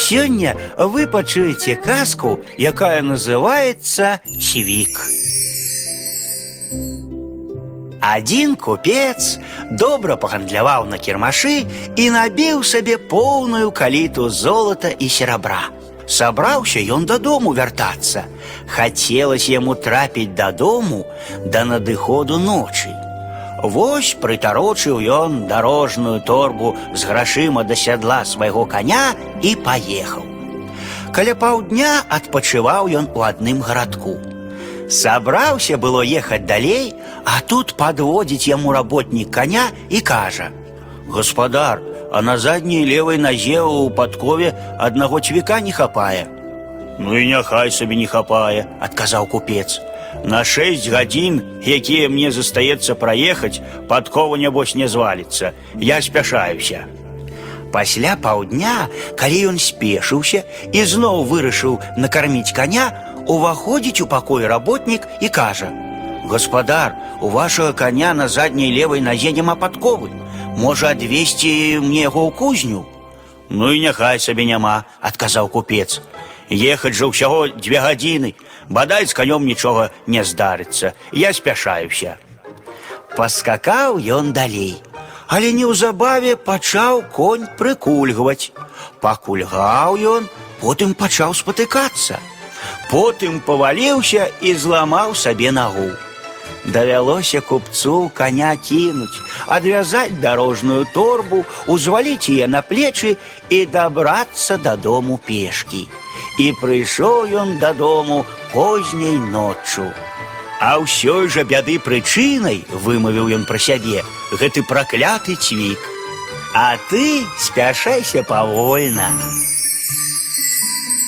Сёння вы пачуеце казку, якая называется «Цвик». Один купец добра пагандляваў на кірмашы і набіў сабе поўную каліту золата і серабра. Сабраўся ён дадому вяртацца. Хацелася яму трапіць дадому да надыходу ночы. Вось прытарочыў ён дарожную торбу з грашыма да сядла свайго каня і паехаў. Каля паўдня адпачываў ён у адным гарадку. Сабраўся было ехаць далей, а тут падводзіць яму работнік каня і кажа: « Гаспадар, а на задняй левай назе ў падкове аднаго цвіка не хапае. Ну і няхай сабе не хапае, адказаў купец. На шэсць гадзін, якія мне застаецца праехаць, падкова нябось не зваліцца. Я спяшаюся. Пасля паўдня, калі ён спешыўся і зноў вырашыў накарміць каня, уваходзіць у пакой работнік і кажа: « Гаспадар, у вашага каня на задняй левай назе няма падковы. Можа адвесці мне яго ў кузню. Ну і няхай сабе няма, адказаў купец. Ехаць жа ўсяго дзве гадзіны, бадай з канём нічога не здарыцца. Я спяшаюся. Паскакаў ён далей, але неўзабаве пачаў конь прыкульгваць. Пакульгаў ён, потым пачаў спатыкацца. Потым паваліўся і зламаў сабе нагу. Давялося купцу коня кінуць, адвязаць дарожную торбу, узваліць яе на плечы і дабрацца дадому пешкі. І прыйшоў ён дадому позняй ноччу. А ўсёй жа бяды прычынай, вымавіў ён пра сябе, гэты пракляты цвік. А ты спяшайся павольна.